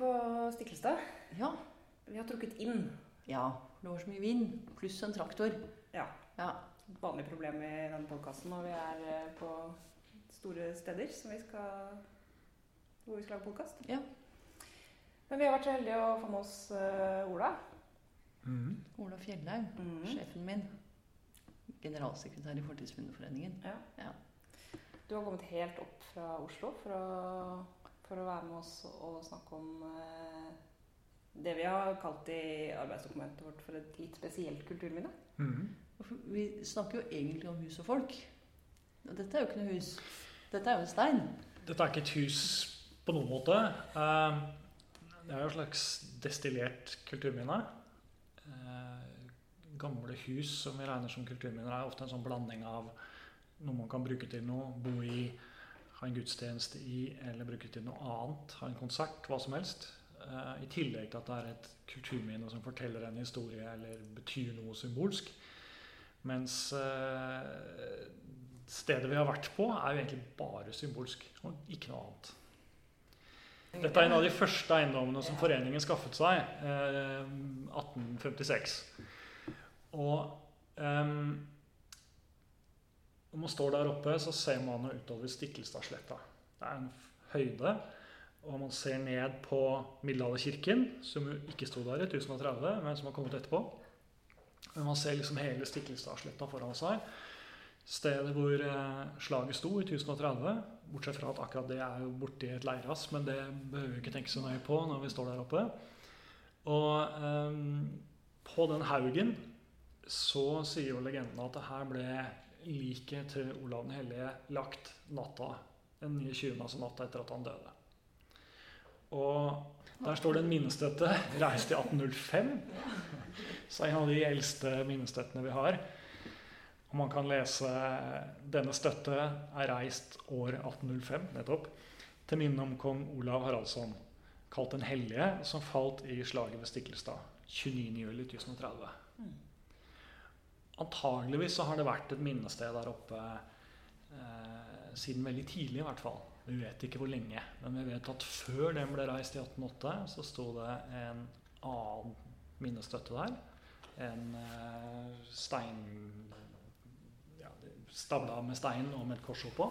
på Stiklestad. Ja. Vi har trukket inn. ja. Det var så mye vind. Pluss en traktor. Ja. Ja. Vanlig problem i denne podkasten når vi er eh, på store steder som vi skal, hvor vi skal lage podkast. Ja. Men vi har vært så heldige å få med oss uh, Ola. Mm. Ola Fjellhaug, Mm. sjefen min. Generalsekretær i Fortidsminneforeningen. Ja. Ja. Du har kommet helt opp fra Oslo for å, for å være med oss og snakke om eh, det vi har kalt i arbeidsdokumentet vårt for et litt spesielt kulturminne. Mm. Vi snakker jo egentlig om hus og folk. Og dette er jo ikke noe hus. Dette er jo en stein. Dette er ikke et hus på noen måte. Eh, Det er jo et slags destillert kulturminne. Eh, Gamle hus som vi regner som kulturminner, er ofte en sånn blanding av noe man kan bruke til noe, bo i, ha en gudstjeneste i, eller bruke til noe annet, ha en konsert, hva som helst. Eh, I tillegg til at det er et kulturminne som forteller en historie eller betyr noe symbolsk. Mens eh, stedet vi har vært på, er jo egentlig bare symbolsk, og ikke noe annet. Dette er en av de første eiendommene som foreningen skaffet seg, eh, 1856. Og ehm, når man står der oppe, så ser man jo utover Stiklestadsletta. Det er en høyde, og man ser ned på Middelalderkirken, som jo ikke sto der i 1030, men som har kommet etterpå. Men man ser liksom hele Stiklestadsletta foran seg. Stedet hvor eh, slaget sto i 1030. Bortsett fra at akkurat det er jo borti et leirras, men det behøver vi ikke tenke så nøye på når vi står der oppe. Og ehm, på den haugen så sier jo legenden at det her ble liket til Olav den hellige lagt natta, den 29. altså natta etter at han døde. Og der står det en minnestøtte reist i 1805. Så en av de eldste minnestøttene vi har. Og man kan lese denne støtte er reist år 1805, nettopp, til minne om kong Olav Haraldsson, kalt den hellige, som falt i slaget ved Stiklestad 29.07.1030. Antageligvis så har det vært et minnested der oppe eh, siden veldig tidlig, i hvert fall. Vi vet ikke hvor lenge, men vi vet at før den ble reist i 1808, så sto det en annen minnestøtte der. En eh, stein ja, stabla med stein og med et kors oppå.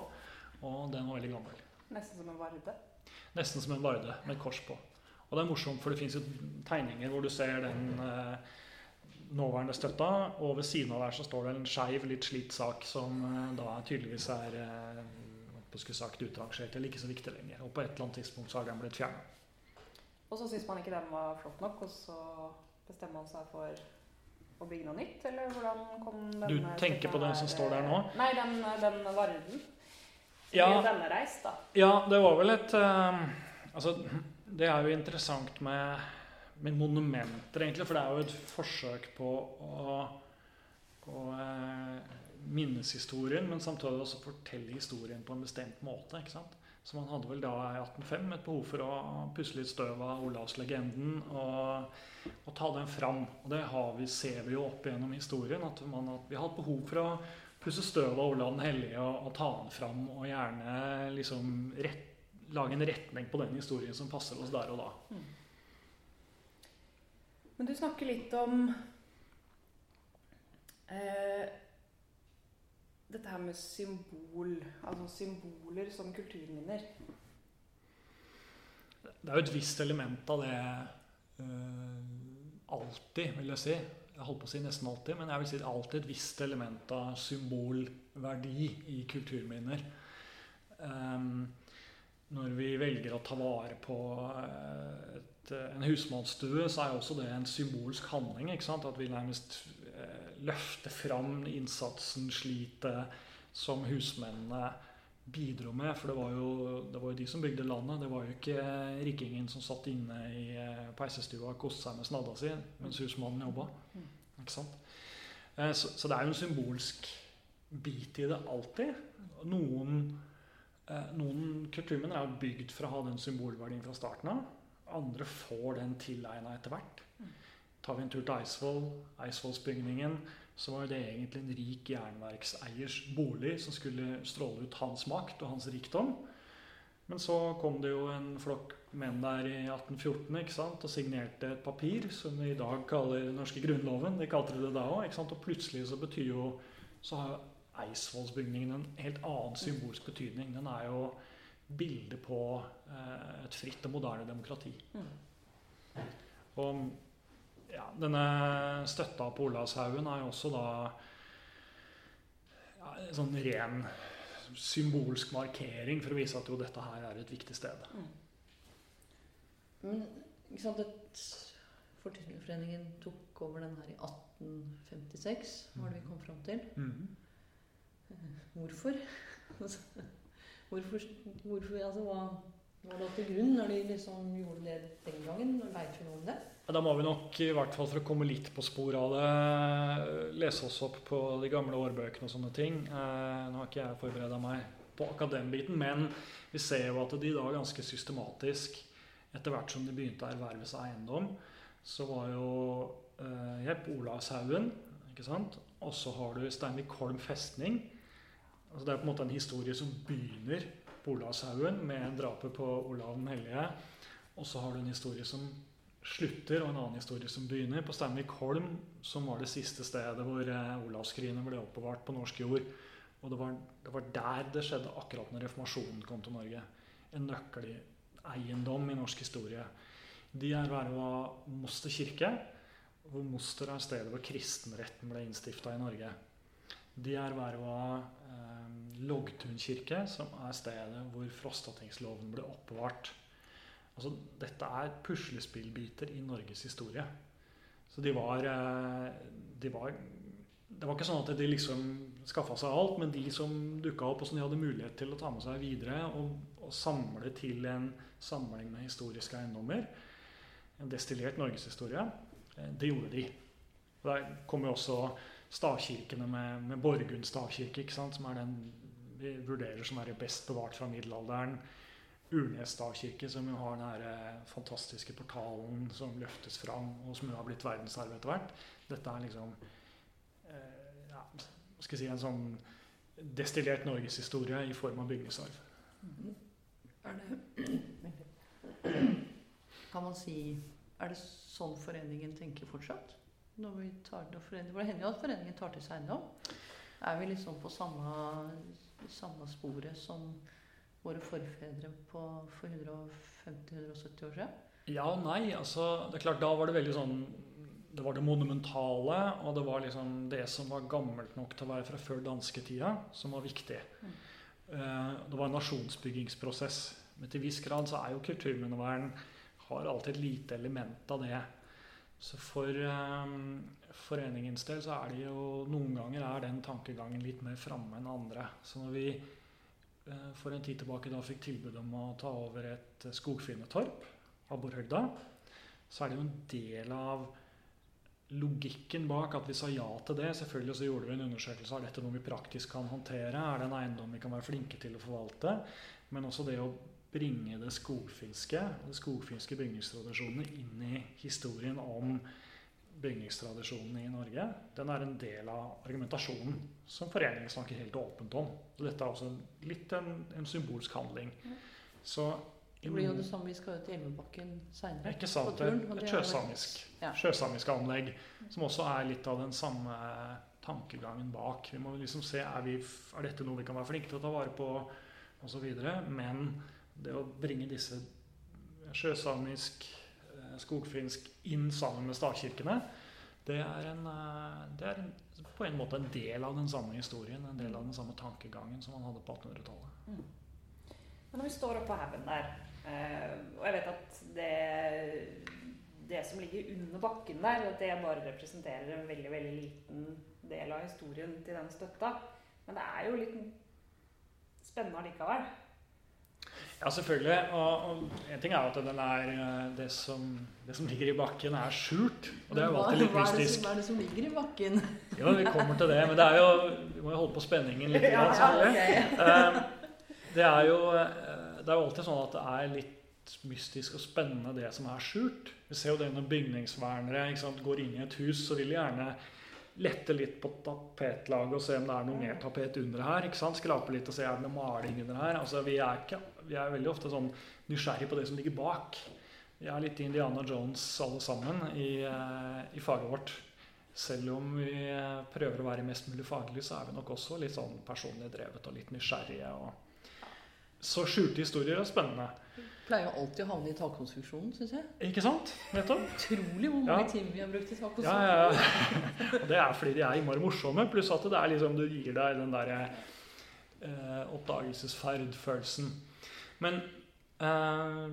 Og den var veldig gammel. Nesten som en varde. Nesten som en varde med et kors på. Og det er morsomt, for det fins jo tegninger hvor du ser den eh, nåværende støtta, og ved siden av der så står det en skeiv, litt slitt sak som eh, da tydeligvis er eh, sagt, utrangert eller ikke så viktig lenger. Og på et eller annet tidspunkt så har den blitt fjerna. Og så syns man ikke den var flott nok, og så bestemmer man seg for å bygge noe nytt, eller hvordan kom denne Du tenker på den som står der nå? Nei, den, den varden. Som ja. denne reis, da. Ja, det var vel et uh, Altså, det er jo interessant med, med monumenter, egentlig, for det er jo et forsøk på å, å eh, minnes historien, men samtidig også fortelle historien på en bestemt måte. ikke sant? Så man hadde vel da i 1805 et behov for å pusse litt støv av Olavslegenden og, og ta den fram. Og det vi, ser vi jo opp gjennom historien, at, man, at vi har hatt behov for å pusse støv av Olav den hellige og, og ta den fram, og gjerne liksom rett, lage en retning på den historien som passer oss der og da. Men du snakker litt om eh, dette her med symbol, altså symboler som kulturminner. Det er jo et visst element av det eh, alltid, vil jeg si. Jeg holdt på å si nesten alltid, men jeg vil si det er alltid et visst element av symbolverdi i kulturminner. Ehm, når vi velger å ta vare på eh, et, en husmannsstue, så er også det en symbolsk handling. ikke sant? At vi nærmest eh, løfter fram innsatsen, slitet, som husmennene bidro med. For det var, jo, det var jo de som bygde landet. Det var jo ikke rikkingen som satt inne i eh, peisestua og koste seg med snadda si mens husmannen jobba. Mm. Ikke sant? Eh, Så, så det er jo en symbolsk bit i det alltid. Noen, eh, noen kulturminner er bygd for å ha den symbolverdien fra starten av. Andre får den tilegna etter hvert. Mm. Tar vi en tur til Eidsvoll, Eidsvollsbygningen, så var det egentlig en rik jernverkseiers bolig som skulle stråle ut hans makt og hans rikdom. Men så kom det jo en flokk menn der i 1814 ikke sant? og signerte et papir som vi i dag kaller den norske grunnloven. De kalte det det da òg. Og plutselig så betyr jo så har Eidsvollsbygningen en helt annen symbolsk betydning. Den er jo bildet på eh, et fritt og moderne demokrati. Mm. Og ja, denne støtta på Olavshaugen er jo også da ja, en sånn ren symbolsk markering for å vise at jo, dette her er et viktig sted. Mm. Men ikke sant, at Fortidsminneforeningen tok over den her i 1856, var det vi kom fram til. Mhm. Hvorfor? Hvorfor, hvorfor altså, hva hva lå til grunn når de liksom gjorde det den gangen? Veit vi noe om det? Da må vi nok, i hvert fall for å komme litt på sporet av det, lese oss opp på de gamle årbøkene og sånne ting. Eh, nå har ikke jeg forberedt meg på akkurat den biten, men vi ser jo at de da ganske systematisk, etter hvert som de begynte å erverve seg eiendom, så var jo eh, Jepp Olavshaugen, ikke sant? Og så har du Steinvik Holm festning. Altså det er på en måte en historie som begynner på Olavshaugen med drapet på Olav den hellige. Og så har du en historie som slutter, og en annen historie som begynner. På Steinvik Holm, som var det siste stedet hvor Olavsskrinet ble oppbevart på norsk jord. Og det var, det var der det skjedde akkurat når reformasjonen kom til Norge. En nøkkeleiendom i norsk historie. De er verva Moster kirke, hvor Moster er stedet hvor kristenretten ble innstifta i Norge. De er verva eh, Loggtun kirke, som er stedet hvor Frostatingsloven ble oppbevart. Altså, dette er puslespillbiter i Norges historie. Så de var, eh, de var Det var ikke sånn at de liksom skaffa seg alt, men de som dukka opp, og som de hadde mulighet til å ta med seg videre og, og samle til en samling med historiske eiendommer, en destillert norgeshistorie, eh, det gjorde de. Og Der kommer jo også stavkirkene med, med Borgund stavkirke, som er den vi vurderer som er best bevart fra middelalderen. Urnes stavkirke, som jo har den her eh, fantastiske portalen som løftes fram, og som jo har blitt verdensarv etter hvert. Dette er liksom eh, ja, skal jeg si, en sånn destillert norgeshistorie i form av bygningsarv. Er det Kan man si Er det sånn foreningen tenker fortsatt? Når vi tar til foreningen, for Det hender jo at foreningen tar til seg eiendom. Er vi liksom på samme, samme sporet som våre forfedre på, for 150-170 år siden? Ja og nei. altså, det er klart Da var det veldig sånn Det var det monumentale, og det var liksom det som var gammelt nok til å være fra før dansketida, som var viktig. Mm. Eh, Det var en nasjonsbyggingsprosess. Men til viss grad så er jo kulturminnevern har alltid et lite element av det. Så for um, foreningens del så er det jo noen ganger er den tankegangen litt mer framme enn andre. Så når vi uh, for en tid tilbake da fikk tilbud om å ta over et skogfinnetorp skogfinnetorp, Abborhøgda, så er det jo en del av logikken bak at vi sa ja til det. Selvfølgelig så gjorde vi en undersøkelse av dette noe vi praktisk kan håndtere. Er det en eiendom vi kan være flinke til å forvalte? Men også det å bringe det skogfinske og de skogfinske bygningstradisjonene inn i historien om bygningstradisjonene i Norge. Den er en del av argumentasjonen som foreningen snakker helt åpent om. Så dette er også litt en, en symbolsk handling. Så Det blir jo det samme. Vi skal jo til Elvebakken seinere. ikke sant, turen, et det jo sjøsamisk, Ja. sjøsamisk anlegg, som også er litt av den samme tankegangen bak. Vi må liksom se er, vi, er dette noe vi kan være flinke til å ta vare på, osv. Men det å bringe disse sjøsamisk, eh, skogfinsk inn sammen med stavkirkene, det er, en, eh, det er en, på en måte en del av den samme historien, en del av den samme tankegangen som man hadde på 1800-tallet. Men når vi står oppå haugen der, eh, og jeg vet at det, det som ligger under bakken der, at det bare representerer en veldig veldig liten del av historien til den støtta. Men det er jo litt spennende allikevel. Ja, selvfølgelig. Og, og en ting er jo at den er, eh, det, som, det som ligger i bakken, er skjult. Og det er jo alltid litt er mystisk. Hva er det som ligger i bakken? Jo, vi kommer til det. Men det er jo, vi må jo holde på spenningen litt. Ja, selvfølgelig. Eh, Det er jo eh, det er jo alltid sånn at det er litt mystisk og spennende, det som er skjult. Vi ser jo det når bygningsvernere sant, går inn i et hus, så vil de gjerne lette litt på tapetlaget og se om det er noe mer tapet under her. Skrape litt og se om det noe maling under her. Altså, vi, er ikke, vi er veldig ofte sånn nysgjerrig på det som ligger bak. Vi er litt Indiana Jones alle sammen i, eh, i faget vårt. Selv om vi eh, prøver å være mest mulig faglig, så er vi nok også litt sånn personlig drevet og litt nysgjerrige. Og så skjulte historier er spennende. Pleier jo alltid å havne i takkonstruksjonen, syns jeg. Ikke sant? Nettopp. Utrolig hvor mange Ja. timer vi har brukt i Ja, ja, ja. Og det er fordi de er innmari morsomme. Pluss at det er liksom, du gir deg den derre eh, oppdagelsesferd-følelsen. Men eh,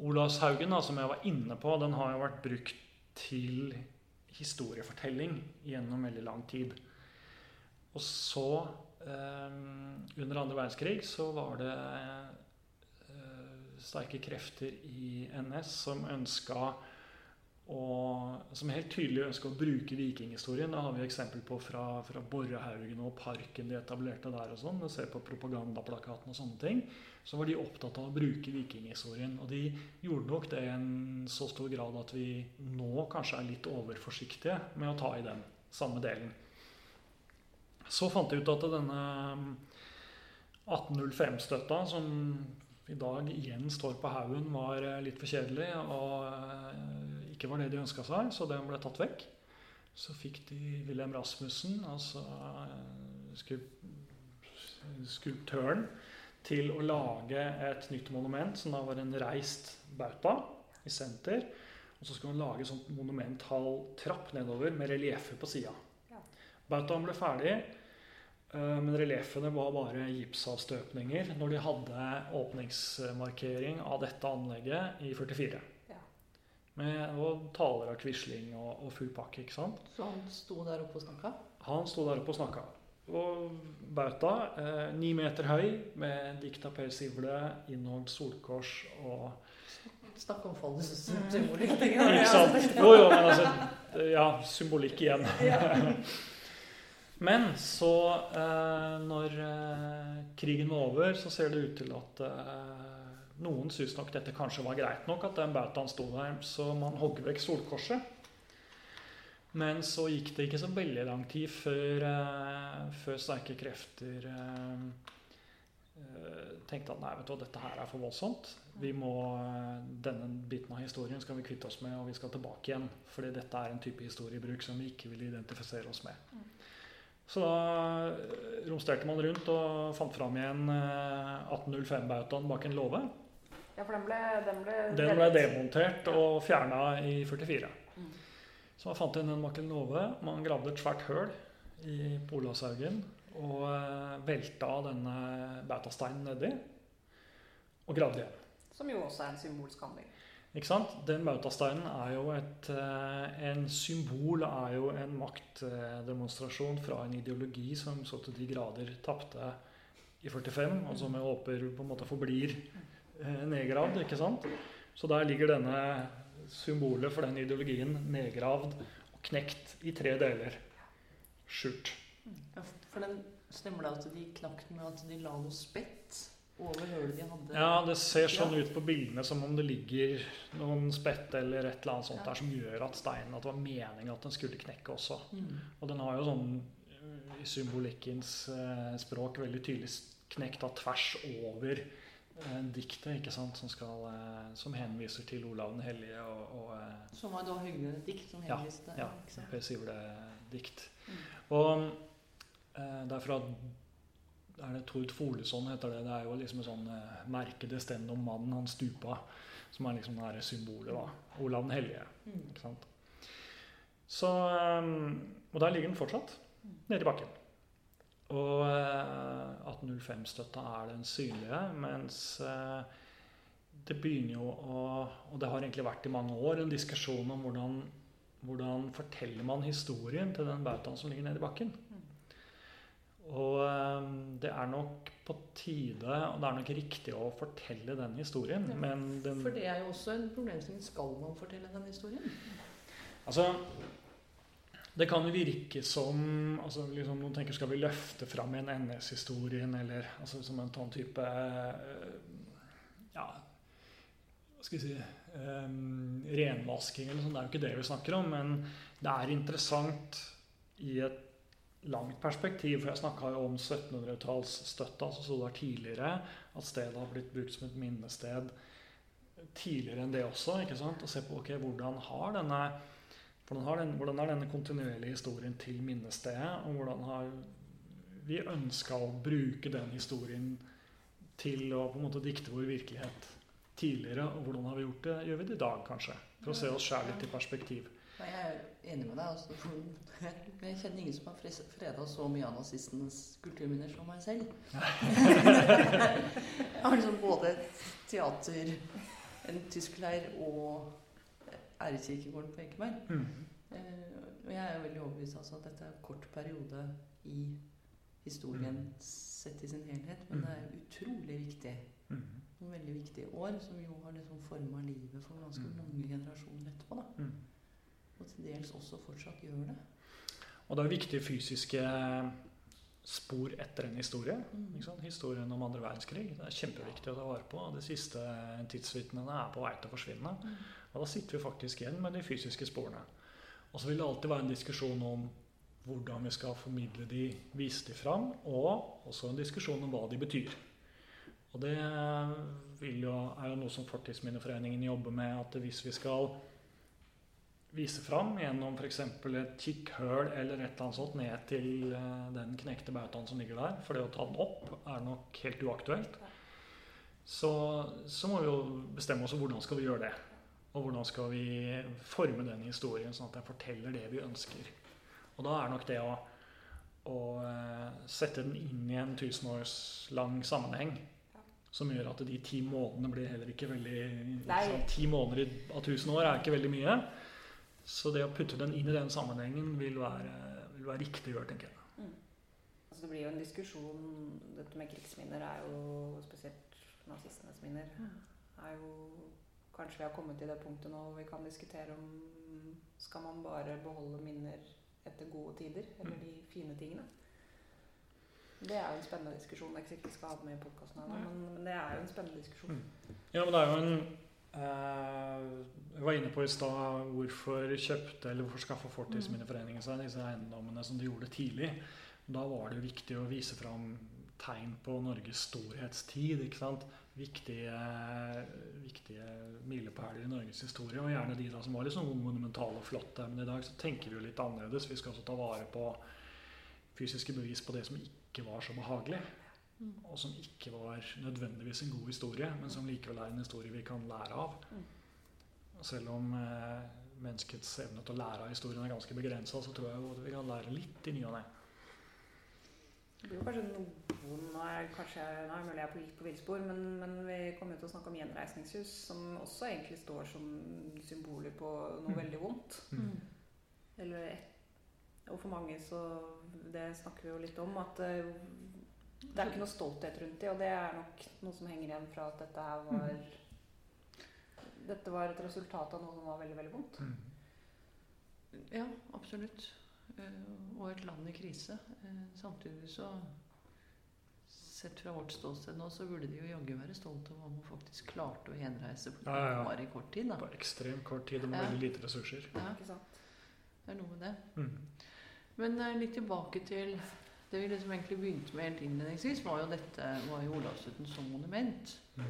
Olavshaugen, da, som jeg var inne på, den har jo vært brukt til historiefortelling gjennom veldig lang tid. Og så, eh, under andre verdenskrig, så var det eh, sterke krefter i NS som ønska og som helt tydelig ønsker å bruke vikinghistorien. Det har vi eksempel på fra, fra Borrehaugen og parken de etablerte der. og sånn. Ser på propagandaplakaten og sånne ting. Så var de opptatt av å bruke vikinghistorien. Og de gjorde nok det i en så stor grad at vi nå kanskje er litt overforsiktige med å ta i den samme delen. Så fant jeg ut at denne 1805-støtta, som i dag igjen står på haugen, var eh, litt for kjedelig og eh, ikke var det de ønska seg, så den ble tatt vekk. Så fikk de Wilhelm Rasmussen, altså eh, skulptøren, til å lage et nytt monument som da var en reist bauta i senter. Og så skulle han lage sånt monumenthall trapp nedover med relieffer på sida. Ja. Bautaen ble ferdig. Eh, Men relieffene var bare gipsavstøpninger når de hadde åpningsmarkering av dette anlegget i 44. Med og taler av Quisling og, og full pakke. ikke sant? Så han sto der oppe og snakka? Han sto der oppe og snakka. Og bauta, eh, ni meter høy, med dikt av Per Sivle, innholdt solkors og Snakk om fallets symbolikk. Ikke sant? Jo, jo, men altså Ja, symbolikk igjen. Men så, eh, når eh, krigen var over, så ser det ut til at eh, noen syntes nok dette kanskje var greit nok, at den bautaen sto der, så man hogg vekk solkorset. Men så gikk det ikke så veldig lang tid før, eh, før sterke krefter eh, eh, tenkte at nei, vet du dette her er for voldsomt. Vi må, denne biten av historien skal vi kvitte oss med, og vi skal tilbake igjen. Fordi dette er en type historiebruk som vi ikke vil identifisere oss med. Mm. Så da romsterte man rundt og fant fram igjen eh, 1805-bautaen bak en låve. Ja, for den ble, den ble, Den ble demontert og fjerna i 44. Mm. Så man fant inn en makelnove. Man gravde et svært høl i Polashaugen og eh, velta denne bautasteinen nedi. Og gravde igjen. Som jo også er en symbolsk handling. Ikke sant? Den bautasteinen er jo et eh, En symbol er jo en maktdemonstrasjon fra en ideologi som så til de grader tapte i 45, og som jeg håper på en måte forblir eh, nedgravd. ikke sant? Så der ligger denne symbolet for den ideologien nedgravd og knekt i tre deler. Skjult. Ja, for den stemmer det at de knakk den med at de la noe spett over hølet de hadde? Ja, det ser sånn ut på bildene som om det ligger noen spett eller et eller annet sånt Ja. der som gjør at steinen At det var meningen at den skulle knekke også. Mm. Og den har jo sånn øh, i symbolikkens eh, språk veldig tydelig knekt av tvers over eh, diktet, ikke sant, som, skal, eh, som henviser til Olav den hellige og, og eh, Som var da et dikt som henviste ja, ja? Per Sivle-dikt. Mm. Og eh, derfra er det Tord Folesson heter det. Det er jo liksom en sånn eh, merke det stend om mannen han stupa, som er liksom det symbolet, da. Olav den hellige. Mm. Ikke sant? Så, og der ligger den fortsatt, nede i bakken. Og eh, 1805-støtta er den synlige, mens eh, det begynner jo å Og det har egentlig vært i mange år en diskusjon om hvordan, hvordan forteller man historien til den bautaen som ligger nede i bakken. Og eh, det er nok på tide, og det er nok riktig å fortelle den historien, Ja, men den For det er jo også en problemstilling. Skal man fortelle den historien? Altså, det kan virke som altså liksom Noen tenker skal vi løfte fram en NS-historien, eller altså som en sånn type eh, Ja, hva skal vi si um, Renvasking eller sånn. Det er jo ikke det vi snakker om, men det er interessant i et langt perspektiv, for jeg snakka jo om 1700-tallsstøtta som det var tidligere, at stedet har blitt brukt som et minnested tidligere enn det også. ikke sant? Og se på ok, hvordan har denne hvordan, har den, hvordan er denne kontinuerlige historien til minnestedet, og hvordan har vi ønska å bruke den historien til å på en måte dikte vår virkelighet tidligere, og hvordan har vi gjort det, gjør vi det i dag, kanskje? For å se oss sjæl litt i perspektiv. Nei, jeg er enig med deg. Altså, jeg kjenner ingen som har freda så mye av nazistenes kulturminner som meg selv. jeg har liksom både teater, en tyskleir og ærekirkegården på Ekeberg. Mm. Eh, og jeg er jo veldig overbevist altså, at dette er en kort periode i historien mm. sett i sin helhet, men det er mm. utrolig viktig. Mm noen veldig viktige år som jo har liksom forma livet for ganske mm. mange generasjoner etterpå. da. Mm. Og til dels også fortsatt gjør det. Og det er viktige fysiske spor etter en historie. Mm. Historien om andre verdenskrig. Det er kjempeviktig å ta vare på. De siste tidsvitnene er på vei til å forsvinne. Mm. Og da sitter vi faktisk igjen med de fysiske sporene. Og så vil det alltid være en diskusjon om hvordan vi skal formidle de, vise de fram, og også en diskusjon om hva de betyr. Og det jo, er jo noe som Fortidsminneforeningen jobber med. At hvis vi skal vise fram gjennom f.eks. et kikkhøl eller et eller annet sånt ned til eh, den knekte bautaen som ligger der, for det å ta den opp er nok helt uaktuelt, så, så må vi jo bestemme oss for hvordan skal vi gjøre det. Og hvordan skal vi forme den historien sånn at den forteller det vi ønsker. Og da er nok det å, å eh, sette den inn i en tusenårslang sammenheng som gjør at de ti månedene blir heller ikke veldig liksom, Ti måneder av tusen år er ikke veldig mye. Så det å putte den inn i den sammenhengen vil være, vil være riktig å gjøre, tenker jeg. Mm. Altså det blir jo en diskusjon Dette med krigsminner er jo spesielt nazistenes minner. er jo Kanskje vi har kommet til det punktet nå hvor vi kan diskutere om skal man bare beholde minner etter gode tider, eller mm. de fine tingene. Det er jo en spennende diskusjon. Jeg ikke skal ha det med i podkasten, men, men, det er jo en spennende diskusjon. Mm. Ja, men det er jo en eh, Jeg var inne på i stad hvorfor kjøpte eller hvorfor skaffa Fortidsminneforeningen seg disse eiendommene som de gjorde tidlig. Da var det jo viktig å vise fram tegn på Norges storhetstid. ikke sant? Viktige, viktige milepæler i Norges historie. Og gjerne de da som var litt sånn monumentale og flotte. Men i dag så tenker vi jo litt annerledes. Vi skal også ta vare på fysiske bevis på det som ikke var så behagelig. Og som ikke var nødvendigvis en god historie, men som likevel er en historie vi kan lære av. Selv om eh, menneskets evne til å lære av historien er ganske begrensa, så tror jeg vi kan lære litt i ny og ne. Det blir jo kanskje noen Nå er kanskje, nå er mulig jeg er på, på villspor, men, men, vi kommer til å snakke om gjenreisningshus, som også egentlig står som symboler på noe mm. veldig vondt. Mm. Eller et og for mange så Det snakker vi jo litt om. At uh, det er ikke noe stolthet rundt det, og det er nok noe som henger igjen fra at dette her var mm. Dette var et resultat av noe som var veldig, veldig vondt. Mm. Ja, absolutt. Uh, og et land i krise. Uh, samtidig så Sett fra vårt ståsted nå, så burde de jo jaggu være stolt av hva man faktisk klarte å gjenreise på ja, ja. bare kort tid. Da. På ekstremt kort tid og med ja. veldig lite ressurser. Ja, ikke sant. Det er noe med det. Mm. Men uh, litt tilbake til det vi liksom egentlig begynte med helt innledningsvis, var jo dette var jo Olavshytten som monument. Mm.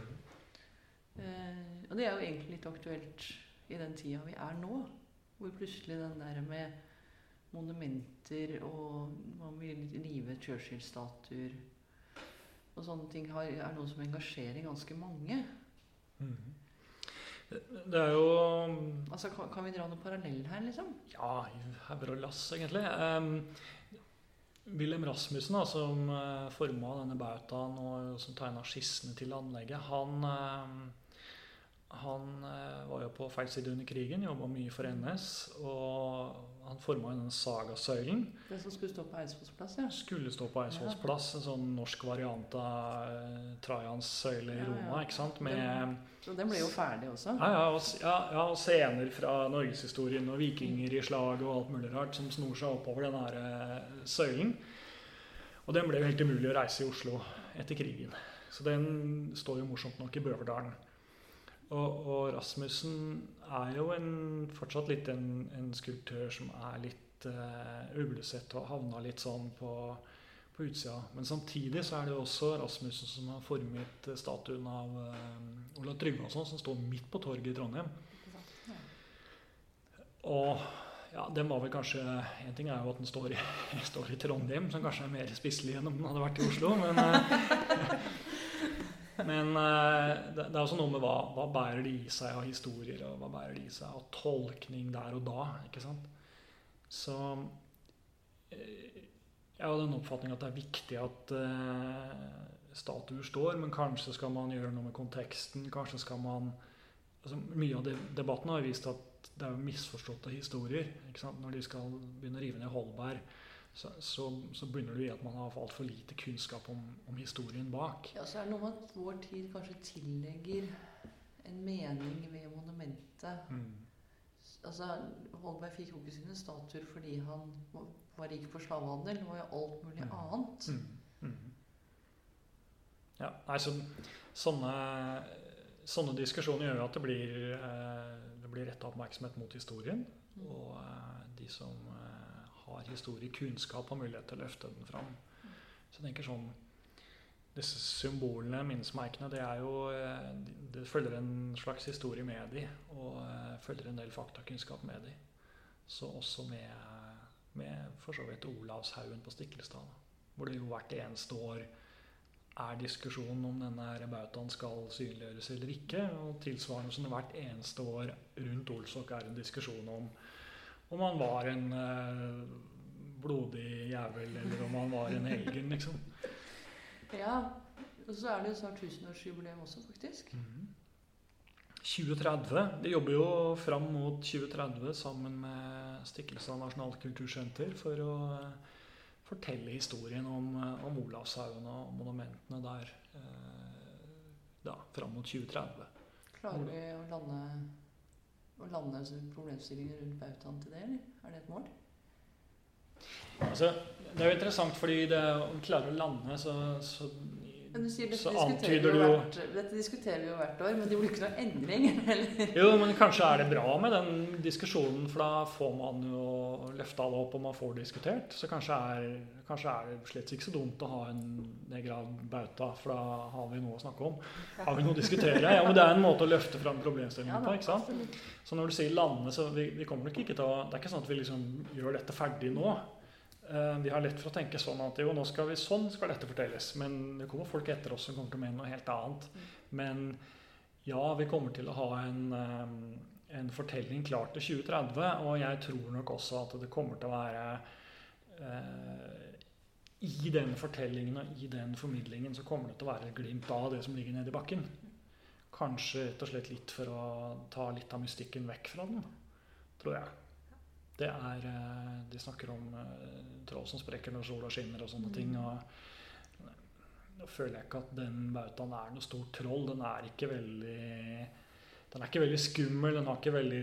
Eh, og det er jo egentlig litt aktuelt i den tida vi er nå, hvor plutselig den der med monumenter og man vil rive Churchill-statuer og sånne ting har, er noe som engasjerer ganske mange. Mm. Det er jo Altså, kan, kan vi dra noen parallell her, liksom? Ja, hever og lass, egentlig. Um, Wilhelm Rasmussen, da, som uh, forma denne bautaen og som tegna skissene til anlegget, han, uh, han uh, var jo på feil side under krigen, jobba mye for NS. Og han forma denne sagasøylen. Det som skulle stå på Eidsvolls plass? Ja. Skulle stå på Eidsvolls ja. plass. En sånn norsk variant av uh, Trajans søyle i Roma. Ja, ikke sant? Med, den, den ble jo ferdig også? Ja, ja, og, ja, og scener fra norgeshistorien og vikinger i slag og alt mulig rart som snor seg oppover den her uh, søylen. Og den ble jo helt umulig å reise i Oslo etter krigen. Så den står jo morsomt nok i Bøverdalen. Og, og, Rasmussen er jo en, fortsatt litt en, en, skulptør som er litt uh, uglesett og havna litt sånn på, på utsida. Men samtidig så er det jo også Rasmussen som har formet statuen av uh, Olav Tryggvason, som står midt på torget i Trondheim. Og ja, den var vel kanskje En ting er jo at den står i, står i Trondheim, som kanskje er mer spisselig enn om den hadde vært i Oslo. Men, uh, men det, det, er også noe med hva, hva bærer de i seg av historier, og hva bærer de i seg av tolkning der og da. ikke sant? Så jeg har den oppfatning at det er viktig at uh, statuer står, men kanskje skal man gjøre noe med konteksten. kanskje skal man altså, Mye av debatten har vist at det er misforståtte historier. Når de skal begynne å rive ned Holberg, så, så, så begynner du i at man har altfor lite kunnskap om, om, historien bak. Ja, Så er det noe med at vår tid kanskje tillegger en mening ved monumentet. Mm. Altså, Holberg fikk jo ikke sine statuer fordi han var rik på slavehandel. Det var jo alt mulig mm. annet. Mm. Mm. Ja, nei, så, sånne, sånne, diskusjoner gjør jo at det blir, eh, det blir retta oppmerksomhet mot historien. Mm. Og eh, de som eh, har historiekunnskap, og mulighet til å løfte den fram. Så jeg tenker sånn disse symbolene, minnesmerkene, det er jo eh, Det følger en slags historie med de, og eh, følger en del faktakunnskap med de. Så også med med for så vidt Olavshaugen på Stiklestad. Hvor det jo hvert eneste år er diskusjon om denne bautaen skal synliggjøres eller ikke. Og tilsvarende som det hvert eneste år rundt Olsok er en diskusjon om om han var en uh, blodig jævel, eller om han var en helgen, liksom. Ja. Og så er det snart tusenårsjubileum også, faktisk. Mm -hmm. 2030. De jobber jo fram mot 2030 sammen med Stikkelsa Nasjonalt Kultursenter for å eh, fortelle historien om, eh, om Olavshaugen og monumentene der eh, da, fram mot 2030. Klarer vi å lande, å lande problemstillinger rundt bautaen til det, eller er det et mål? Altså, det er jo interessant fordi det, om vi klarer å lande, så, så men du sier dette så antyder du jo hvert, Dette diskuterer vi jo hvert år, men det blir ikke noe endring? Eller? Jo, men kanskje er det bra med den diskusjonen, for da får man jo løfta det opp, og man får diskutert. Så kanskje er, kanskje er det slett ikke så dumt å ha en nedgravd bauta, for da har vi noe å snakke om. Har vi noe å diskutere? Ja, men Det er en måte å løfte fram problemstillingen på. ikke sant? Så når du sier lande, så vi, vi kommer nok ikke til å Det er ikke sånn at vi liksom gjør dette ferdig nå. Eh, vi har lett for å tenke sånn at jo, nå skal vi sånn skal dette fortelles. Men det kommer folk etter oss som kommer til å mene noe helt annet. Mm. Men ja, vi kommer til å ha en, eh, en fortelling klar til 2030. Og jeg tror nok også at det kommer til å være eh, I den fortellingen og i den formidlingen så kommer det til å være et glimt av det som ligger nede i bakken. Kanskje rett og slett litt for å ta litt av mystikken vekk fra den, tror jeg. Det er eh, De snakker om eh, troll som sprekker når sola skinner og sånne mm. ting. og Nå føler jeg ikke at den bautaen er noe stort troll. Den er ikke veldig den er ikke veldig skummel, den har ikke veldig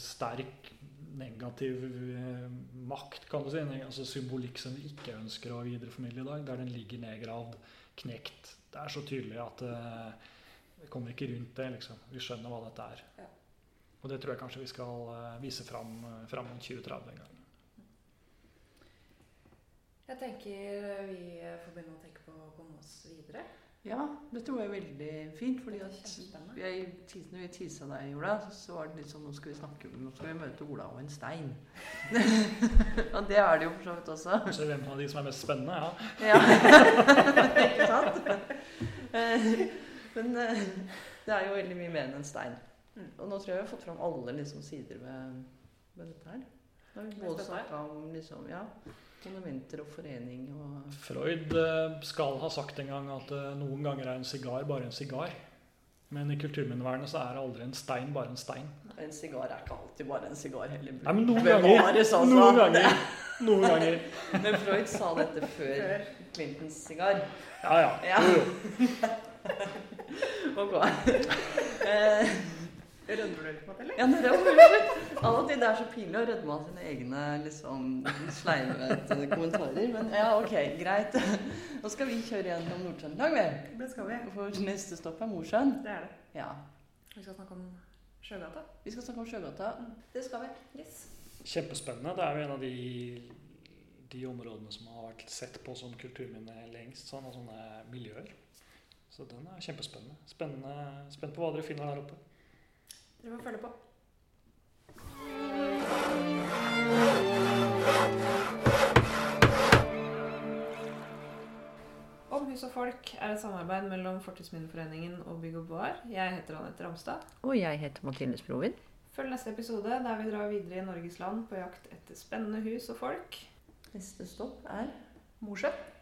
sterk negativ eh, makt, kan du si. Altså symbolikk som vi ikke ønsker å videreformidle i dag. Der den ligger nedgravd, knekt. Det er så tydelig at uh, vi kommer ikke rundt det. liksom. Vi skjønner hva dette er. Ja. Og det tror jeg kanskje vi skal eh, vise fram eh, fram mot 2030 en gang. Jeg tenker vi får begynne å tenke på å komme oss videre. Ja, dette var jo veldig fint. fordi at jeg, Når vi tisa deg, Ola, så var det litt sånn Nå skal vi snakke om, nå skal vi møte Ola og en stein. og det er det jo for så vidt også. Kanskje hvem av de som er mest spennende? Ja. ja. Ikke sant? Eh, men det er jo veldig mye mer enn en stein. Mm. Og nå tror jeg vi har fått fram alle liksom, sider ved, ved, dette her. Da har vi både snakka om liksom, ja, monumenter og forening og Freud eh, skal ha sagt en gang at eh, noen ganger er en sigar bare en sigar. Men i kulturminnevernet så er det aldri en stein bare en stein. En sigar er ikke alltid bare en sigar heller. Nei, men noen ganger. Altså. Noen ganger. Noen ganger. men Freud sa dette før Clintons sigar. Ja, ja. ja. Ok. Rødmer du litt eller? Ja, det rødmer Av og til det er så pinlig å rødme av sine egne liksom, sleivete kommentarer. Men ja, ok, greit. Nå skal vi kjøre gjennom Nord-Trøndelag, vi. Det skal vi. For neste stopp er Mosjøen. Det er det. Ja. Vi skal snakke om Sjøgata. Vi skal snakke om Sjøgata. Det skal vi. Yes. kjempespennende. Det er jo en av de, de områdene som har vært sett på som kulturminne lengst. Sånne, sånne miljøer. Så den er kjempespennende. Spennende. Spent på hva dere finner der oppe. Dere må følge på. Om hus og folk er et samarbeid mellom Fortidsminneforeningen og Bygg og Bar. Jeg heter Anette Ramstad. Og jeg heter Mathilde Sprovin. Følg neste episode der vi drar videre i Norges land på jakt etter spennende hus og folk. Neste stopp er Mosjøen.